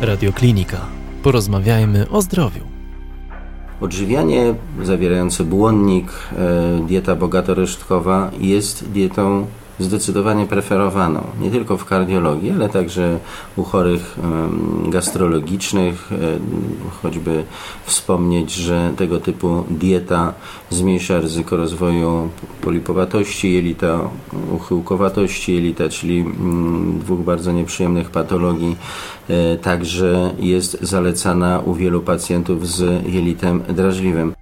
Radioklinika. Porozmawiajmy o zdrowiu. Odżywianie zawierające błonnik, e, dieta bogato-resztkowa jest dietą zdecydowanie preferowaną, nie tylko w kardiologii, ale także u chorych gastrologicznych. Choćby wspomnieć, że tego typu dieta zmniejsza ryzyko rozwoju polipowatości jelita, uchyłkowatości jelita, czyli mm, dwóch bardzo nieprzyjemnych patologii. E, także jest zalecana u wielu pacjentów z jelitem drażliwym.